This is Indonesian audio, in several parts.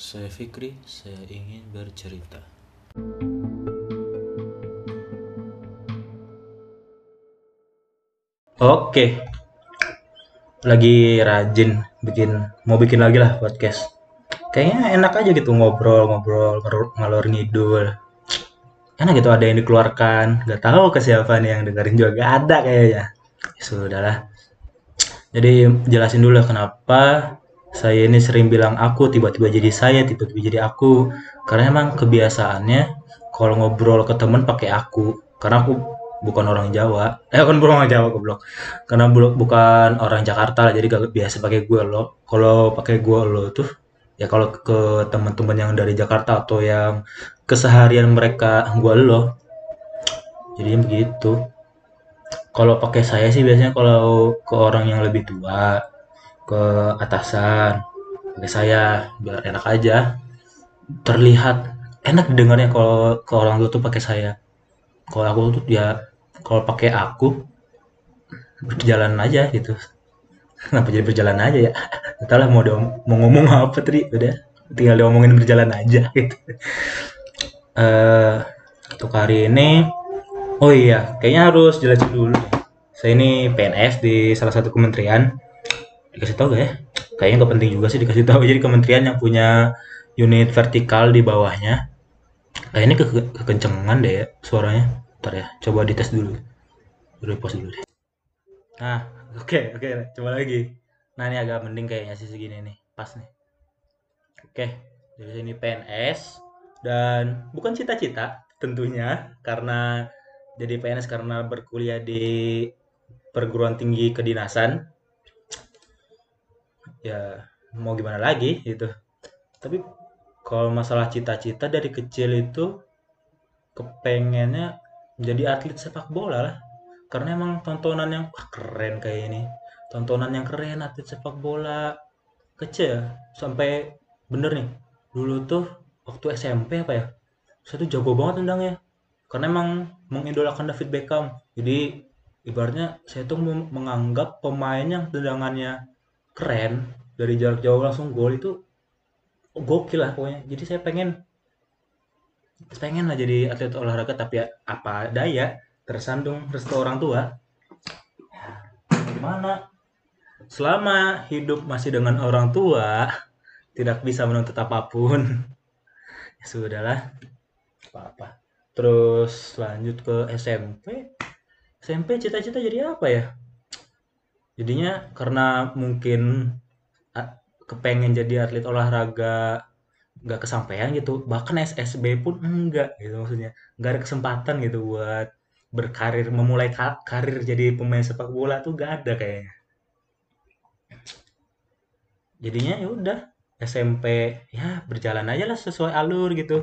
Saya Fikri, saya ingin bercerita. Oke. Lagi rajin bikin mau bikin lagi lah podcast. Kayaknya enak aja gitu ngobrol-ngobrol ngalor ngidul. Enak gitu ada yang dikeluarkan. Gak tahu ke siapa nih yang dengerin juga gak ada kayaknya. Ya sudahlah. Jadi jelasin dulu kenapa saya ini sering bilang aku tiba-tiba jadi saya, tiba-tiba jadi aku. Karena emang kebiasaannya kalau ngobrol ke temen pakai aku. Karena aku bukan orang Jawa. Eh bukan orang Jawa goblok. Karena bu- bukan orang Jakarta jadi gak biasa pakai gue lo. Kalau pakai gue lo tuh ya kalau ke teman-teman yang dari Jakarta atau yang keseharian mereka gue lo. Jadi begitu. Kalau pakai saya sih biasanya kalau ke orang yang lebih tua, ke atasan, pakai saya biar enak aja. Terlihat enak didengarnya kalau ke orang tua tuh pakai saya. Kalau aku tuh ya kalau pakai aku berjalan aja gitu. Kenapa jadi berjalan aja ya? Entahlah mau dong mau ngomong apa tadi udah tinggal diomongin berjalan aja gitu. Eh untuk hari ini oh iya kayaknya harus jelasin dulu. Saya ini PNS di salah satu kementerian. Dikasih tahu gak ya? Kayaknya nggak penting juga sih dikasih tahu. Jadi kementerian yang punya unit vertikal di bawahnya. Kayaknya ke kekencengan deh ya suaranya. Ntar ya, coba dites dulu. Udah pause dulu deh. Nah, oke, oke, coba lagi. Nah, ini agak mending kayaknya sih segini nih. Pas nih. Oke, jadi ini PNS dan bukan cita-cita tentunya karena jadi PNS karena berkuliah di perguruan tinggi kedinasan. Ya, mau gimana lagi gitu. Tapi kalau masalah cita-cita dari kecil itu kepengennya jadi atlet sepak bola lah. Karena emang tontonan yang wah, keren kayak ini. Tontonan yang keren atlet sepak bola kecil ya. Sampai bener nih. Dulu tuh waktu SMP apa ya? Saya tuh jago banget tendangnya. Karena emang mengidolakan David Beckham. Jadi ibaratnya saya tuh menganggap pemain yang tendangannya keren dari jarak jauh langsung gol itu gokil lah pokoknya. Jadi saya pengen pengen lah jadi atlet olahraga tapi ya apa daya tersandung restu orang tua. Gimana? Selama hidup masih dengan orang tua, tidak bisa menuntut apa pun. Ya sudahlah, apa-apa. Terus lanjut ke SMP. SMP cita-cita jadi apa ya? Jadinya karena mungkin kepengen jadi atlet olahraga nggak kesampaian gitu. Bahkan SSB pun enggak gitu maksudnya. Nggak ada kesempatan gitu buat berkarir, memulai ka- karir jadi pemain sepak bola tuh gak ada kayaknya. Jadinya ya udah SMP ya berjalan aja lah sesuai alur gitu.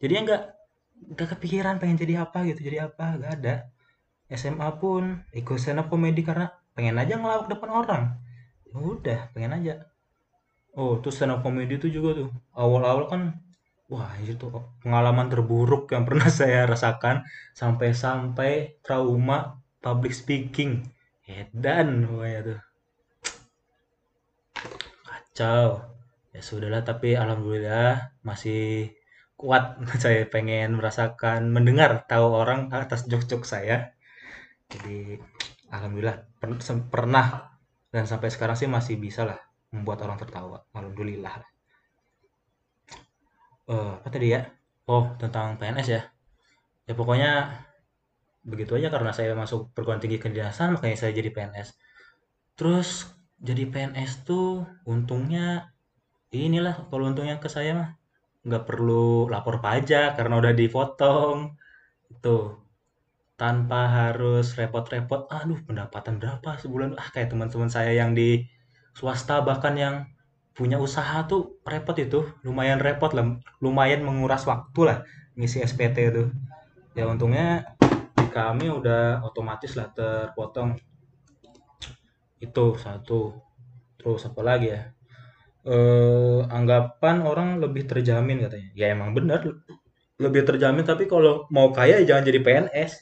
Jadinya nggak nggak kepikiran pengen jadi apa gitu, jadi apa gak ada. SMA pun ikut stand up karena pengen aja ngelawak depan orang. Ya udah, pengen aja. Oh, tuh stand up komedi itu juga tuh. Awal-awal kan wah itu pengalaman terburuk yang pernah saya rasakan sampai-sampai trauma public speaking. Edan pokoknya tuh. Kacau. Ya sudahlah, tapi alhamdulillah masih kuat. Saya pengen merasakan, mendengar tahu orang atas jok-jok saya. Jadi alhamdulillah per- pernah dan sampai sekarang sih masih bisa lah membuat orang tertawa. Alhamdulillah. Eh, apa tadi ya? Oh, tentang PNS ya. Ya pokoknya begitu aja karena saya masuk perguruan tinggi kedinasan makanya saya jadi PNS. Terus jadi PNS tuh untungnya inilah kalau untungnya ke saya mah nggak perlu lapor pajak karena udah dipotong itu tanpa harus repot-repot aduh pendapatan berapa sebulan? Ah kayak teman-teman saya yang di swasta bahkan yang punya usaha tuh repot itu lumayan repot lah lumayan menguras waktu lah ngisi SPT itu ya untungnya di kami udah otomatis lah terpotong. Itu satu. Terus apa lagi ya? Eh, anggapan orang lebih terjamin katanya. Ya emang benar lebih terjamin tapi kalau mau kaya ya jangan jadi PNS.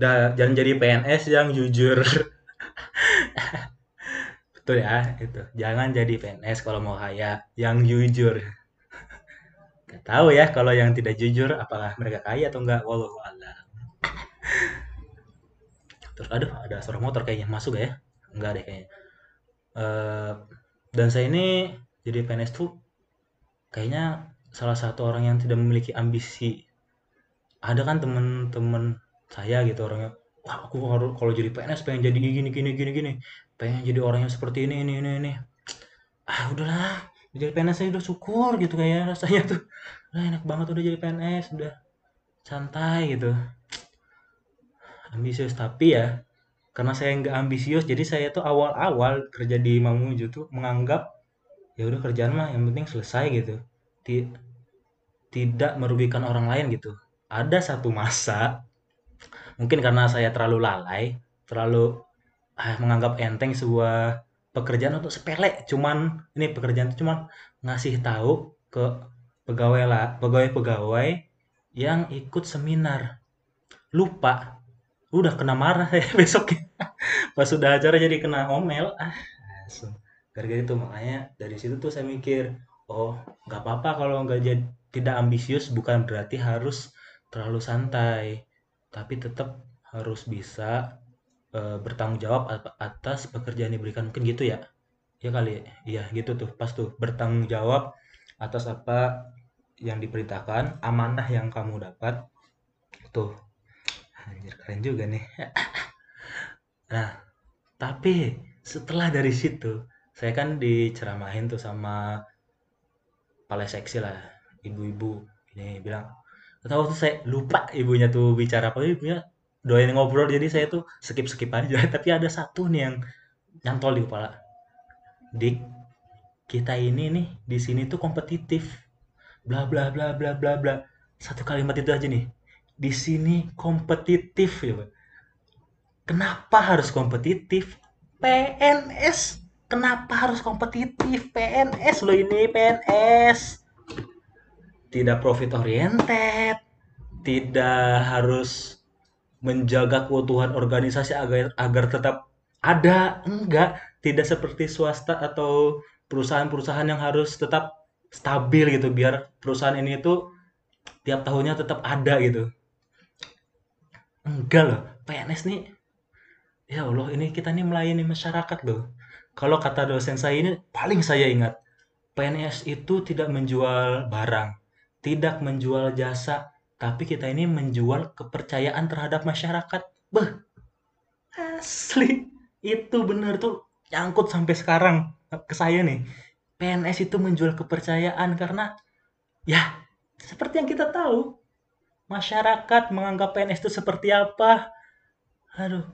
Jangan jadi PNS yang jujur. tuh ya itu jangan jadi PNS kalau mau kaya yang jujur. Gak tahu ya kalau yang tidak jujur apakah mereka kaya atau enggak wallahu a'lam. Terus aduh ada suara motor kayaknya. Masuk ya? Enggak deh kayaknya. Eh, dan saya ini jadi PNS tuh kayaknya salah satu orang yang tidak memiliki ambisi. Ada kan temen-temen saya gitu orangnya wah aku harus kalau jadi PNS pengen jadi gini gini gini gini pengen jadi orang yang seperti ini ini ini ini. Ah udahlah jadi PNS saya udah syukur gitu kayak rasanya tuh. Nah, enak banget udah jadi PNS udah santai gitu. Ambisius tapi ya karena saya nggak ambisius jadi saya tuh awal-awal kerja di Mamuju tuh menganggap ya udah kerjaan mah yang penting selesai gitu. Ti- tidak merugikan orang lain gitu. Ada satu masa mungkin karena saya terlalu lalai terlalu ah, menganggap enteng sebuah pekerjaan untuk sepele. Cuman ini pekerjaan itu cuman ngasih tahu ke pegawai lah pegawai-pegawai yang ikut seminar. Lupa udah kena marah saya besoknya. Pas sudah acara jadi kena omel. Ah gara-gara itu makanya dari situ tuh saya mikir oh nggak apa-apa kalau nggak jadi tidak ambisius bukan berarti harus terlalu santai tapi tetap harus bisa eh, bertanggung jawab at- atas pekerjaan yang diberikan. Mungkin gitu ya? Ya kali? Ya gitu tuh. Pas tuh. Bertanggung jawab atas apa yang diperintahkan amanah yang kamu dapat. Tuh. Anjir keren juga nih. Nah tapi setelah dari situ saya kan diceramahin tuh sama kepala seksi lah. Ibu-ibu ini bilang tahu tuh saya lupa ibunya tuh bicara apa ibunya doain ngobrol jadi saya tuh skip skip aja. Tapi ada satu nih yang nyantol di kepala. Dik kita ini nih di sini tuh kompetitif. Bla bla bla bla bla bla. Satu kalimat itu aja nih. Di sini kompetitif. Ya kenapa harus kompetitif? PNS kenapa harus kompetitif? PNS lo ini PNS tidak profit oriented tidak harus menjaga keutuhan organisasi agar agar tetap ada enggak. Tidak seperti swasta atau perusahaan-perusahaan yang harus tetap stabil gitu biar perusahaan ini tuh tiap tahunnya tetap ada gitu. Enggak loh PNS nih ya Allah ini kita nih melayani masyarakat loh. Kalau kata dosen saya ini paling saya ingat PNS itu tidak menjual barang tidak menjual jasa tapi kita ini menjual kepercayaan terhadap masyarakat. Beh asli. Itu bener tuh nyangkut sampai sekarang ke saya nih. PNS itu menjual kepercayaan karena ya seperti yang kita tahu masyarakat menganggap PNS itu seperti apa. Aduh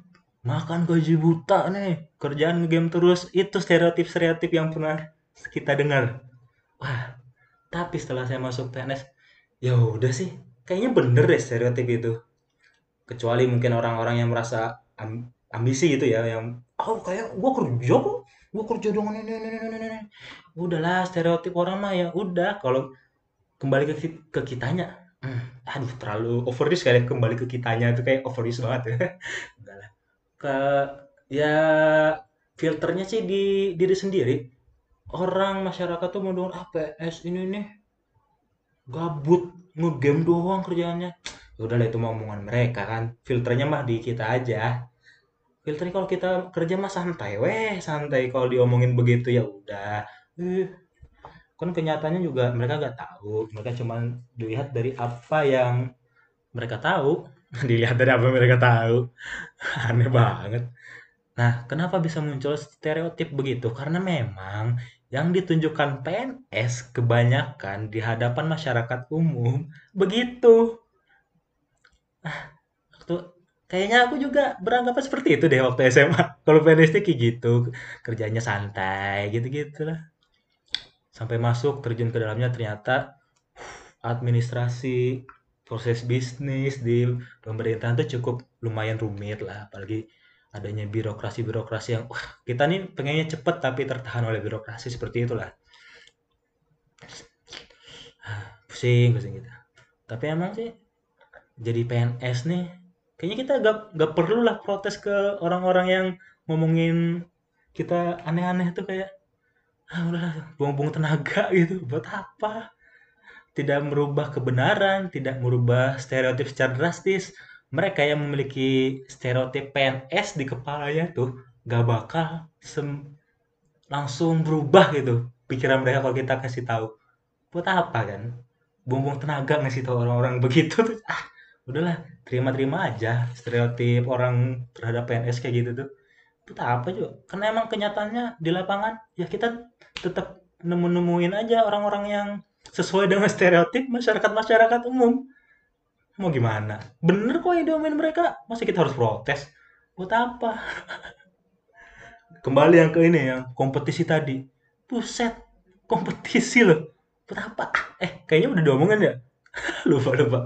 makan gaji buta nih kerjaan ngegame terus. Itu stereotip-stereotip yang pernah kita dengar. Wah tapi setelah saya masuk PNS ya udah sih. Kayaknya bener deh stereotip itu. Kecuali mungkin orang-orang yang merasa am- ambisi gitu ya yang oh kayak gua kerja kok. Gua kerja dengan ini ini ini ini udahlah stereotip orang mah ya udah. Kalau kembali ke ke kitanya hmm, aduh terlalu overuse kali ya, kembali ke kitanya. Itu kayak overuse banget. Ya Enggak lah. ke ya filternya sih di diri sendiri orang masyarakat tuh mau dengar ah PS ini nih gabut ngegame doang kerjaannya. Ya udahlah itu mau omongan mereka kan. Filternya mah di kita aja. Filternya kalau kita kerja mah santai weh santai. Kalau diomongin begitu ya udah. Eh kan kenyataannya juga mereka nggak tahu. Mereka cuma dilihat dari apa yang mereka tahu. Dilihat dari apa mereka tahu. Aneh banget. Nah kenapa bisa muncul stereotip begitu? Karena memang yang ditunjukkan PNS kebanyakan di hadapan masyarakat umum begitu. Waktu kayaknya aku juga beranggapan seperti itu deh waktu SMA kalau PNS itu kayak gitu kerjanya santai gitu-gitu lah. Sampai masuk terjun ke dalamnya ternyata administrasi proses bisnis di pemerintahan tuh cukup lumayan rumit lah. Apalagi adanya birokrasi-birokrasi yang wah kita nih pengennya cepet tapi tertahan oleh birokrasi seperti itulah. Pusing pusing kita. Tapi emang sih jadi PNS nih kayaknya kita gak, gak perlu lah protes ke orang-orang yang ngomongin kita aneh-aneh tuh kayak ah udahlah buang-buang tenaga gitu. Buat apa? Tidak merubah kebenaran tidak merubah stereotip secara drastis mereka yang memiliki stereotip PNS di kepalanya tuh gak bakal sem- langsung berubah gitu pikiran mereka kalau kita kasih tahu. Buat apa kan? Buang-buang tenaga ngasih tahu orang-orang begitu tuh. Ah udahlah terima-terima aja stereotip orang terhadap PNS kayak gitu tuh. Buat apa juga? Karena emang kenyataannya di lapangan ya kita tetap nemu-nemuin aja orang-orang yang sesuai dengan stereotip masyarakat-masyarakat umum mau gimana? Bener kok yang diomelin mereka. Masa kita harus protes? Buat apa? Kembali yang ke ini yang kompetisi tadi. Buset kompetisi loh. Buat apa? Eh kayaknya udah diomongin ya? Lupa lupa.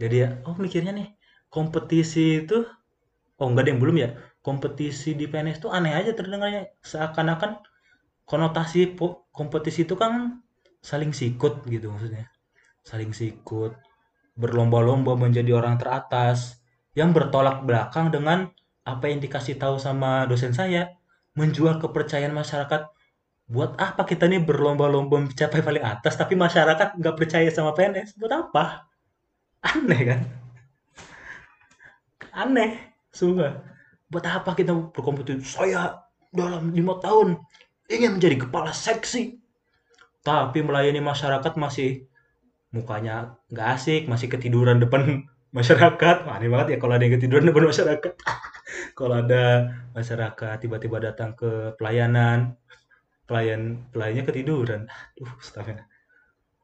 Jadi ya oh mikirnya nih kompetisi itu oh enggak ada yang belum ya? Kompetisi di PNS tuh aneh aja terdengarnya. Seakan-akan konotasi kompetisi itu kan saling sikut gitu maksudnya saling sikut berlomba-lomba menjadi orang teratas yang bertolak belakang dengan apa yang dikasih tahu sama dosen saya menjual kepercayaan masyarakat buat apa kita nih berlomba-lomba mencapai paling atas tapi masyarakat nggak percaya sama PNS buat apa? Aneh kan? Aneh sungguh buat apa kita berkompetisi? Saya dalam lima tahun ingin menjadi kepala seksi. Tapi melayani masyarakat masih mukanya nggak asik masih ketiduran depan masyarakat. Wah, aneh banget ya kalau ada yang ketiduran depan masyarakat. Kalau ada masyarakat tiba-tiba datang ke pelayanan pelayan pelayannya ketiduran. Uh staffnya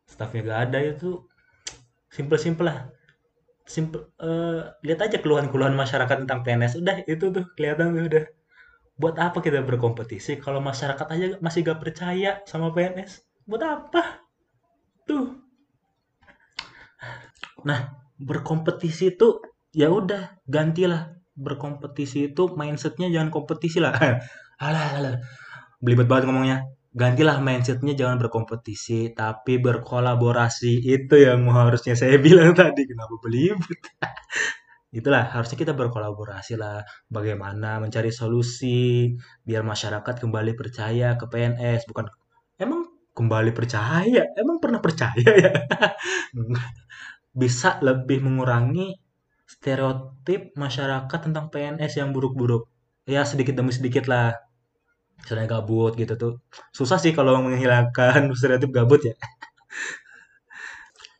staffnya gak ada itu simple simple lah. Simple eh, lihat aja keluhan-keluhan masyarakat tentang PNS udah itu tuh kelihatan tuh udah. Buat apa kita berkompetisi kalau masyarakat aja masih gak percaya sama PNS buat apa? Tuh nah berkompetisi itu ya udah gantilah. Berkompetisi itu mindsetnya jangan kompetisi lah. Alah alah belibet banget ngomongnya. Gantilah mindsetnya jangan berkompetisi tapi berkolaborasi. Itu yang harusnya saya bilang tadi. Kenapa belibet? Itulah harusnya kita berkolaborasi lah. Bagaimana mencari solusi biar masyarakat kembali percaya ke PNS bukan emang kembali percaya? Emang pernah percaya ya bisa lebih mengurangi stereotip masyarakat tentang PNS yang buruk-buruk. Ya sedikit demi sedikit lah. Misalnya gabut gitu tuh. Susah sih kalau menghilangkan stereotip gabut ya.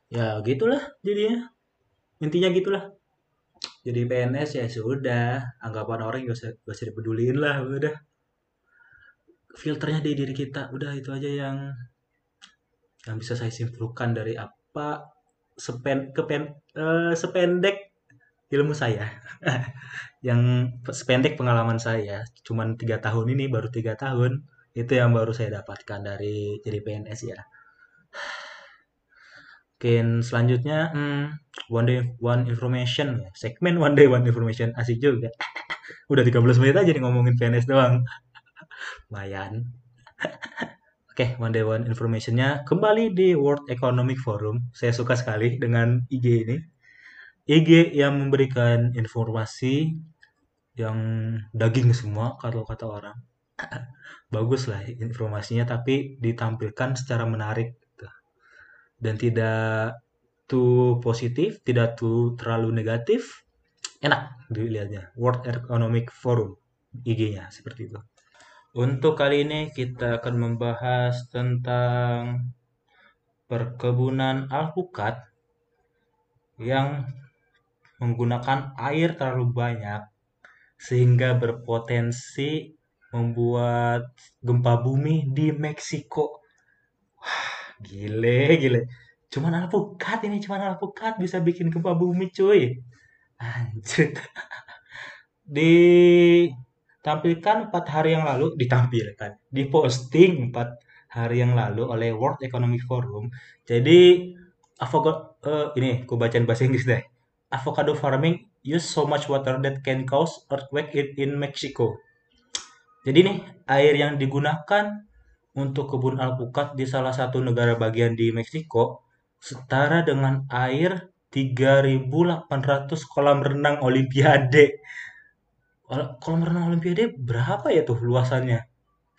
Ya gitulah jadinya. Intinya gitulah. Jadi PNS ya sudah. Anggapan orang gak usah, gak usah dipeduliin lah. Udah. Filternya di diri kita. Udah itu aja yang yang bisa saya simpulkan dari apa sepen kepen eh, sependek ilmu saya. Yang sependek pengalaman saya. Cuman tiga tahun ini baru tiga tahun itu yang baru saya dapatkan dari jadi PNS ya. Mungkin selanjutnya hmm, one day one information. Segmen one day one information. Asik juga. Udah 13 menit aja nih ngomongin PNS doang. Lumayan Oke, One Day One Information-nya kembali di World Economic Forum. Saya suka sekali dengan IG ini. IG yang memberikan informasi yang daging semua kalau kata orang. Bagus lah informasinya tapi ditampilkan secara menarik dan tidak tuh positif, tidak tuh terlalu negatif. Enak dilihatnya. World Economic Forum IG-nya seperti itu. Untuk kali ini kita akan membahas tentang perkebunan alpukat yang menggunakan air terlalu banyak sehingga berpotensi membuat gempa bumi di Meksiko. Wah, gile, gile. Cuman alpukat ini, cuman alpukat bisa bikin gempa bumi, cuy. Anjir. Di tampilkan empat hari yang lalu ditampilkan. Diposting empat hari yang lalu oleh World Economic Forum. Jadi avocado uh, ini aku bacain bahasa Inggris deh. Avocado farming use so much water that can cause earthquake in, in Mexico. Jadi nih air yang digunakan untuk kebun alpukat di salah satu negara bagian di Meksiko setara dengan air 3.800 kolam renang olimpiade. Ol- kolam renang Olimpiade berapa ya tuh luasannya?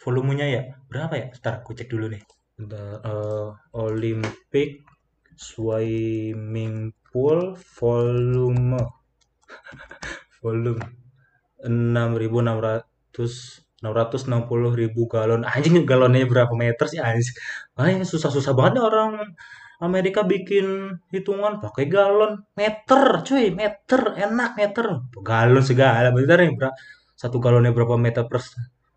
Volumenya ya? Berapa ya? Ntar aku cek dulu nih. Bentar, eh, Olympic swimming pool volume volume 6.600 660 ribu galon anjing galonnya berapa meter sih anjing Ay, susah-susah banget orang Amerika bikin hitungan pakai galon. Meter cuy meter enak meter. Galon segala bentar nih bra satu galonnya berapa meter per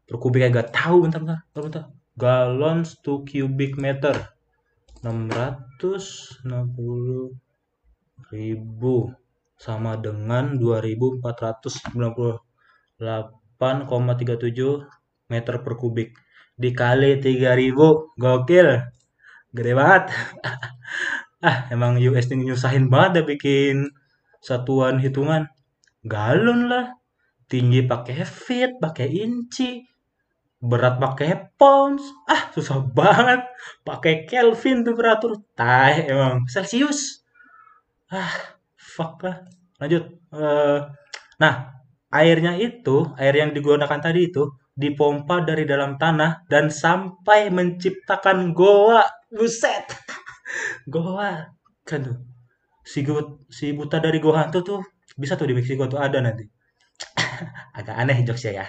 per kubik agak tahu bentar bentar bentar, bentar. gallons to cubic meter. 660 ribu sama dengan 2498,37 meter per kubik. Dikali 3000 gokil gede banget. Ah emang US ini nyusahin banget ya bikin satuan hitungan. Galon lah. Tinggi pakai feet pakai inci. Berat pakai pounds. Ah susah banget. Pakai Kelvin temperatur tai emang. Celsius ah fuck lah. Lanjut. Eh, nah airnya itu air yang digunakan tadi itu dipompa dari dalam tanah dan sampai menciptakan goa buset. Goa. Kan tuh. Si si buta dari goa hantu tuh bisa tuh di Meksiko tuh ada nanti. Agak aneh jokesnya ya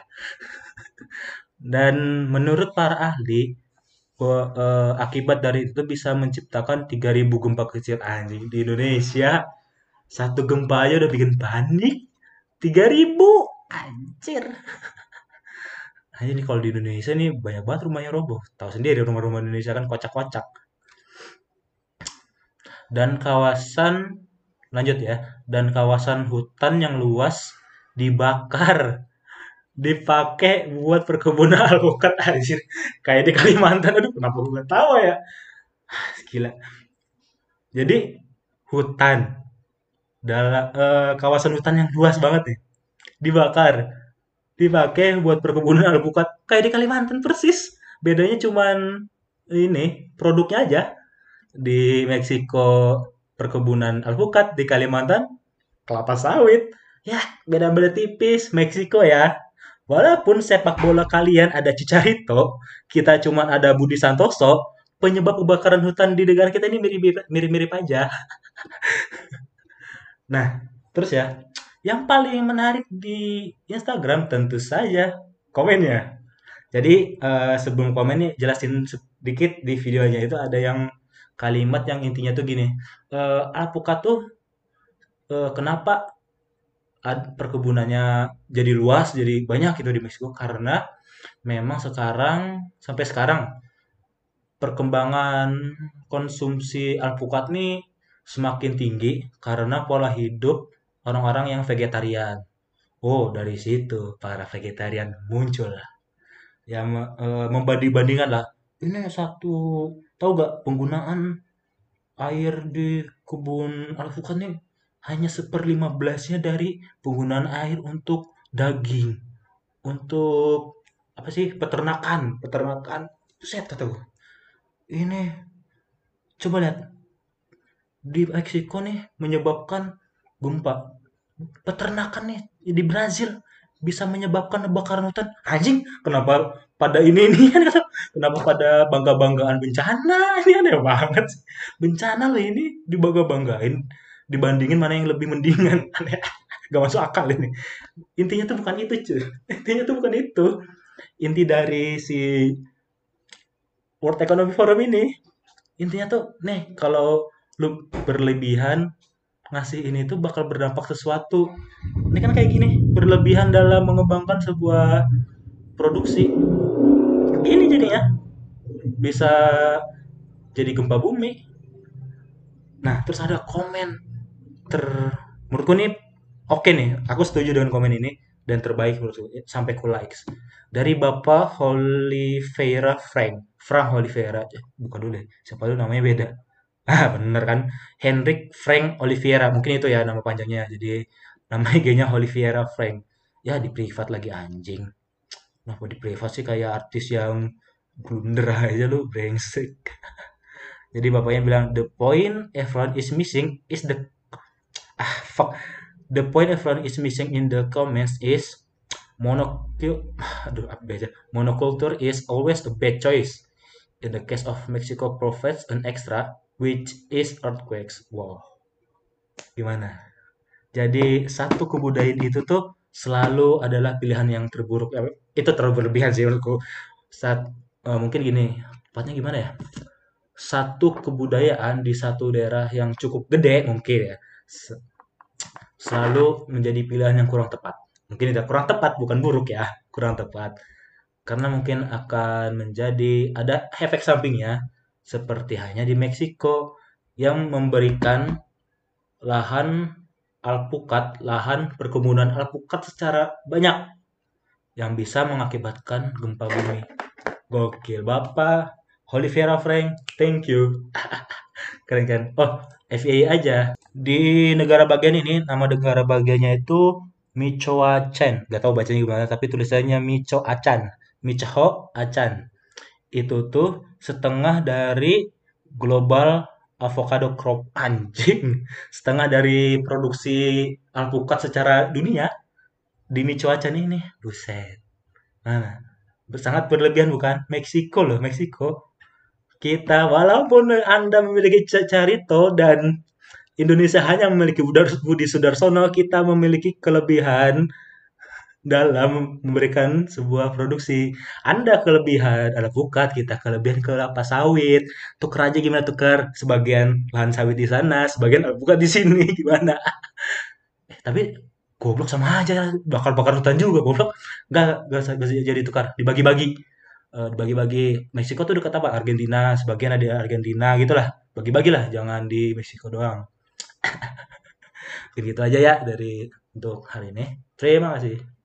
dan menurut para ahli bahwa eh, akibat dari itu bisa menciptakan 3000 gempa kecil. Anjing di Indonesia satu gempa aja udah bikin panik. 3000 anjir Hanya nih kalau di Indonesia nih banyak banget rumahnya roboh. Tahu sendiri rumah-rumah Indonesia kan kocak-kocak. Dan kawasan lanjut ya. Dan kawasan hutan yang luas dibakar dipakai buat perkebunan alpukat anjir. Kayak di Kalimantan aduh kenapa gue nggak tahu ya. Gila. Jadi hutan dalam eh, kawasan hutan yang luas banget nih dibakar dipakai buat perkebunan alpukat kayak di Kalimantan persis. Bedanya cuman ini produknya aja. Di Meksiko perkebunan alpukat, di Kalimantan kelapa sawit. Ya, beda-beda tipis. Meksiko ya. Walaupun sepak bola kalian ada Chicharito, kita cuman ada Budi Santoso, penyebab kebakaran hutan di negara kita ini mirip-mirip aja. Nah, terus ya, yang paling menarik di Instagram tentu saja komennya. Jadi eh, sebelum komen nih jelasin sedikit di videonya itu ada yang kalimat yang intinya tuh gini, eh, alpukat tuh eh, kenapa perkebunannya jadi luas, jadi banyak gitu di Meksiko karena memang sekarang sampai sekarang perkembangan konsumsi alpukat nih semakin tinggi karena pola hidup orang-orang yang vegetarian. Oh, dari situ para vegetarian muncul yang eh, membanding-bandingkan lah. Ini satu, tahu gak penggunaan air di kebun alpukat nih hanya seperlima belasnya dari penggunaan air untuk daging, untuk apa sih peternakan, peternakan. Buset kata gue. Ini coba lihat di Meksiko nih menyebabkan gempa. Peternakan nih di Brazil bisa menyebabkan kebakaran hutan. Anjing, kenapa pada ini ini kan kenapa pada bangga-banggaan bencana? Ini aneh banget. Bencana loh ini dibangga-banggain dibandingin mana yang lebih mendingan. Aneh. Gak masuk akal ini. Intinya tuh bukan itu, cuy. Intinya tuh bukan itu. Inti dari si World Economic Forum ini intinya tuh nih kalau lu berlebihan ngasih ini tuh bakal berdampak sesuatu. Ini kan kayak gini, berlebihan dalam mengembangkan sebuah produksi. Ini jadinya bisa jadi gempa bumi. Nah, terus ada komen ter menurutku nih oke nih, aku setuju dengan komen ini dan terbaik menurutku sampai ku likes dari Bapak Oliveira Frank. Frank Oliveira, eh, bukan dulu deh, siapa dulu namanya beda. Ah, bener kan? Henrik Frank Oliveira, mungkin itu ya nama panjangnya. Jadi nama IG-nya Oliveira Frank. Ya di privat lagi anjing. Kenapa di privat sih kayak artis yang blunder aja lu brengsek. Jadi bapaknya bilang the point everyone is missing is the ah fuck the point everyone is missing in the comments is monoculture is always a bad choice in the case of Mexico provides an extra which is earthquakes. Wow. Gimana? Jadi satu kebudayaan itu tuh selalu adalah pilihan yang terburuk. Ya, itu terlalu berlebihan sih menurutku. Saat eh, mungkin gini tepatnya gimana ya? Satu kebudayaan di satu daerah yang cukup gede mungkin ya se- selalu menjadi pilihan yang kurang tepat. Mungkin tidak kurang tepat bukan buruk ya kurang tepat. Karena mungkin akan menjadi ada efek sampingnya seperti hanya di Meksiko yang memberikan lahan alpukat, lahan perkebunan alpukat secara banyak yang bisa mengakibatkan gempa bumi. Gokil, Bapak Oliveira Frank, thank you. Keren kan? Oh, FYI aja. Di negara bagian ini, nama negara bagiannya itu Michoacán. Gak tahu bacanya gimana, tapi tulisannya Michoacán. Michoacán. Itu tuh setengah dari global avocado crop anjing. Setengah dari produksi alpukat secara dunia di Michoacán ini. Buset. Mana? Sangat berlebihan bukan? Meksiko loh, Meksiko. Kita walaupun Anda memiliki Carito dan Indonesia hanya memiliki Budi Sudarsono, kita memiliki kelebihan dalam memberikan sebuah produksi. Anda kelebihan alpukat, kita kelebihan kelapa sawit. Tuker aja gimana tuker? Sebagian lahan sawit di sana, sebagian alpukat di sini gimana? Eh, tapi goblok sama aja, bakar-bakar hutan juga goblok. Gak, gak, jadi tukar, dibagi-bagi. Eh, dibagi-bagi. Meksiko tuh dekat apa? Argentina, sebagian ada Argentina gitulah. Bagi-bagilah, jangan di Meksiko doang. Begitu aja ya dari untuk hari ini. Terima kasih.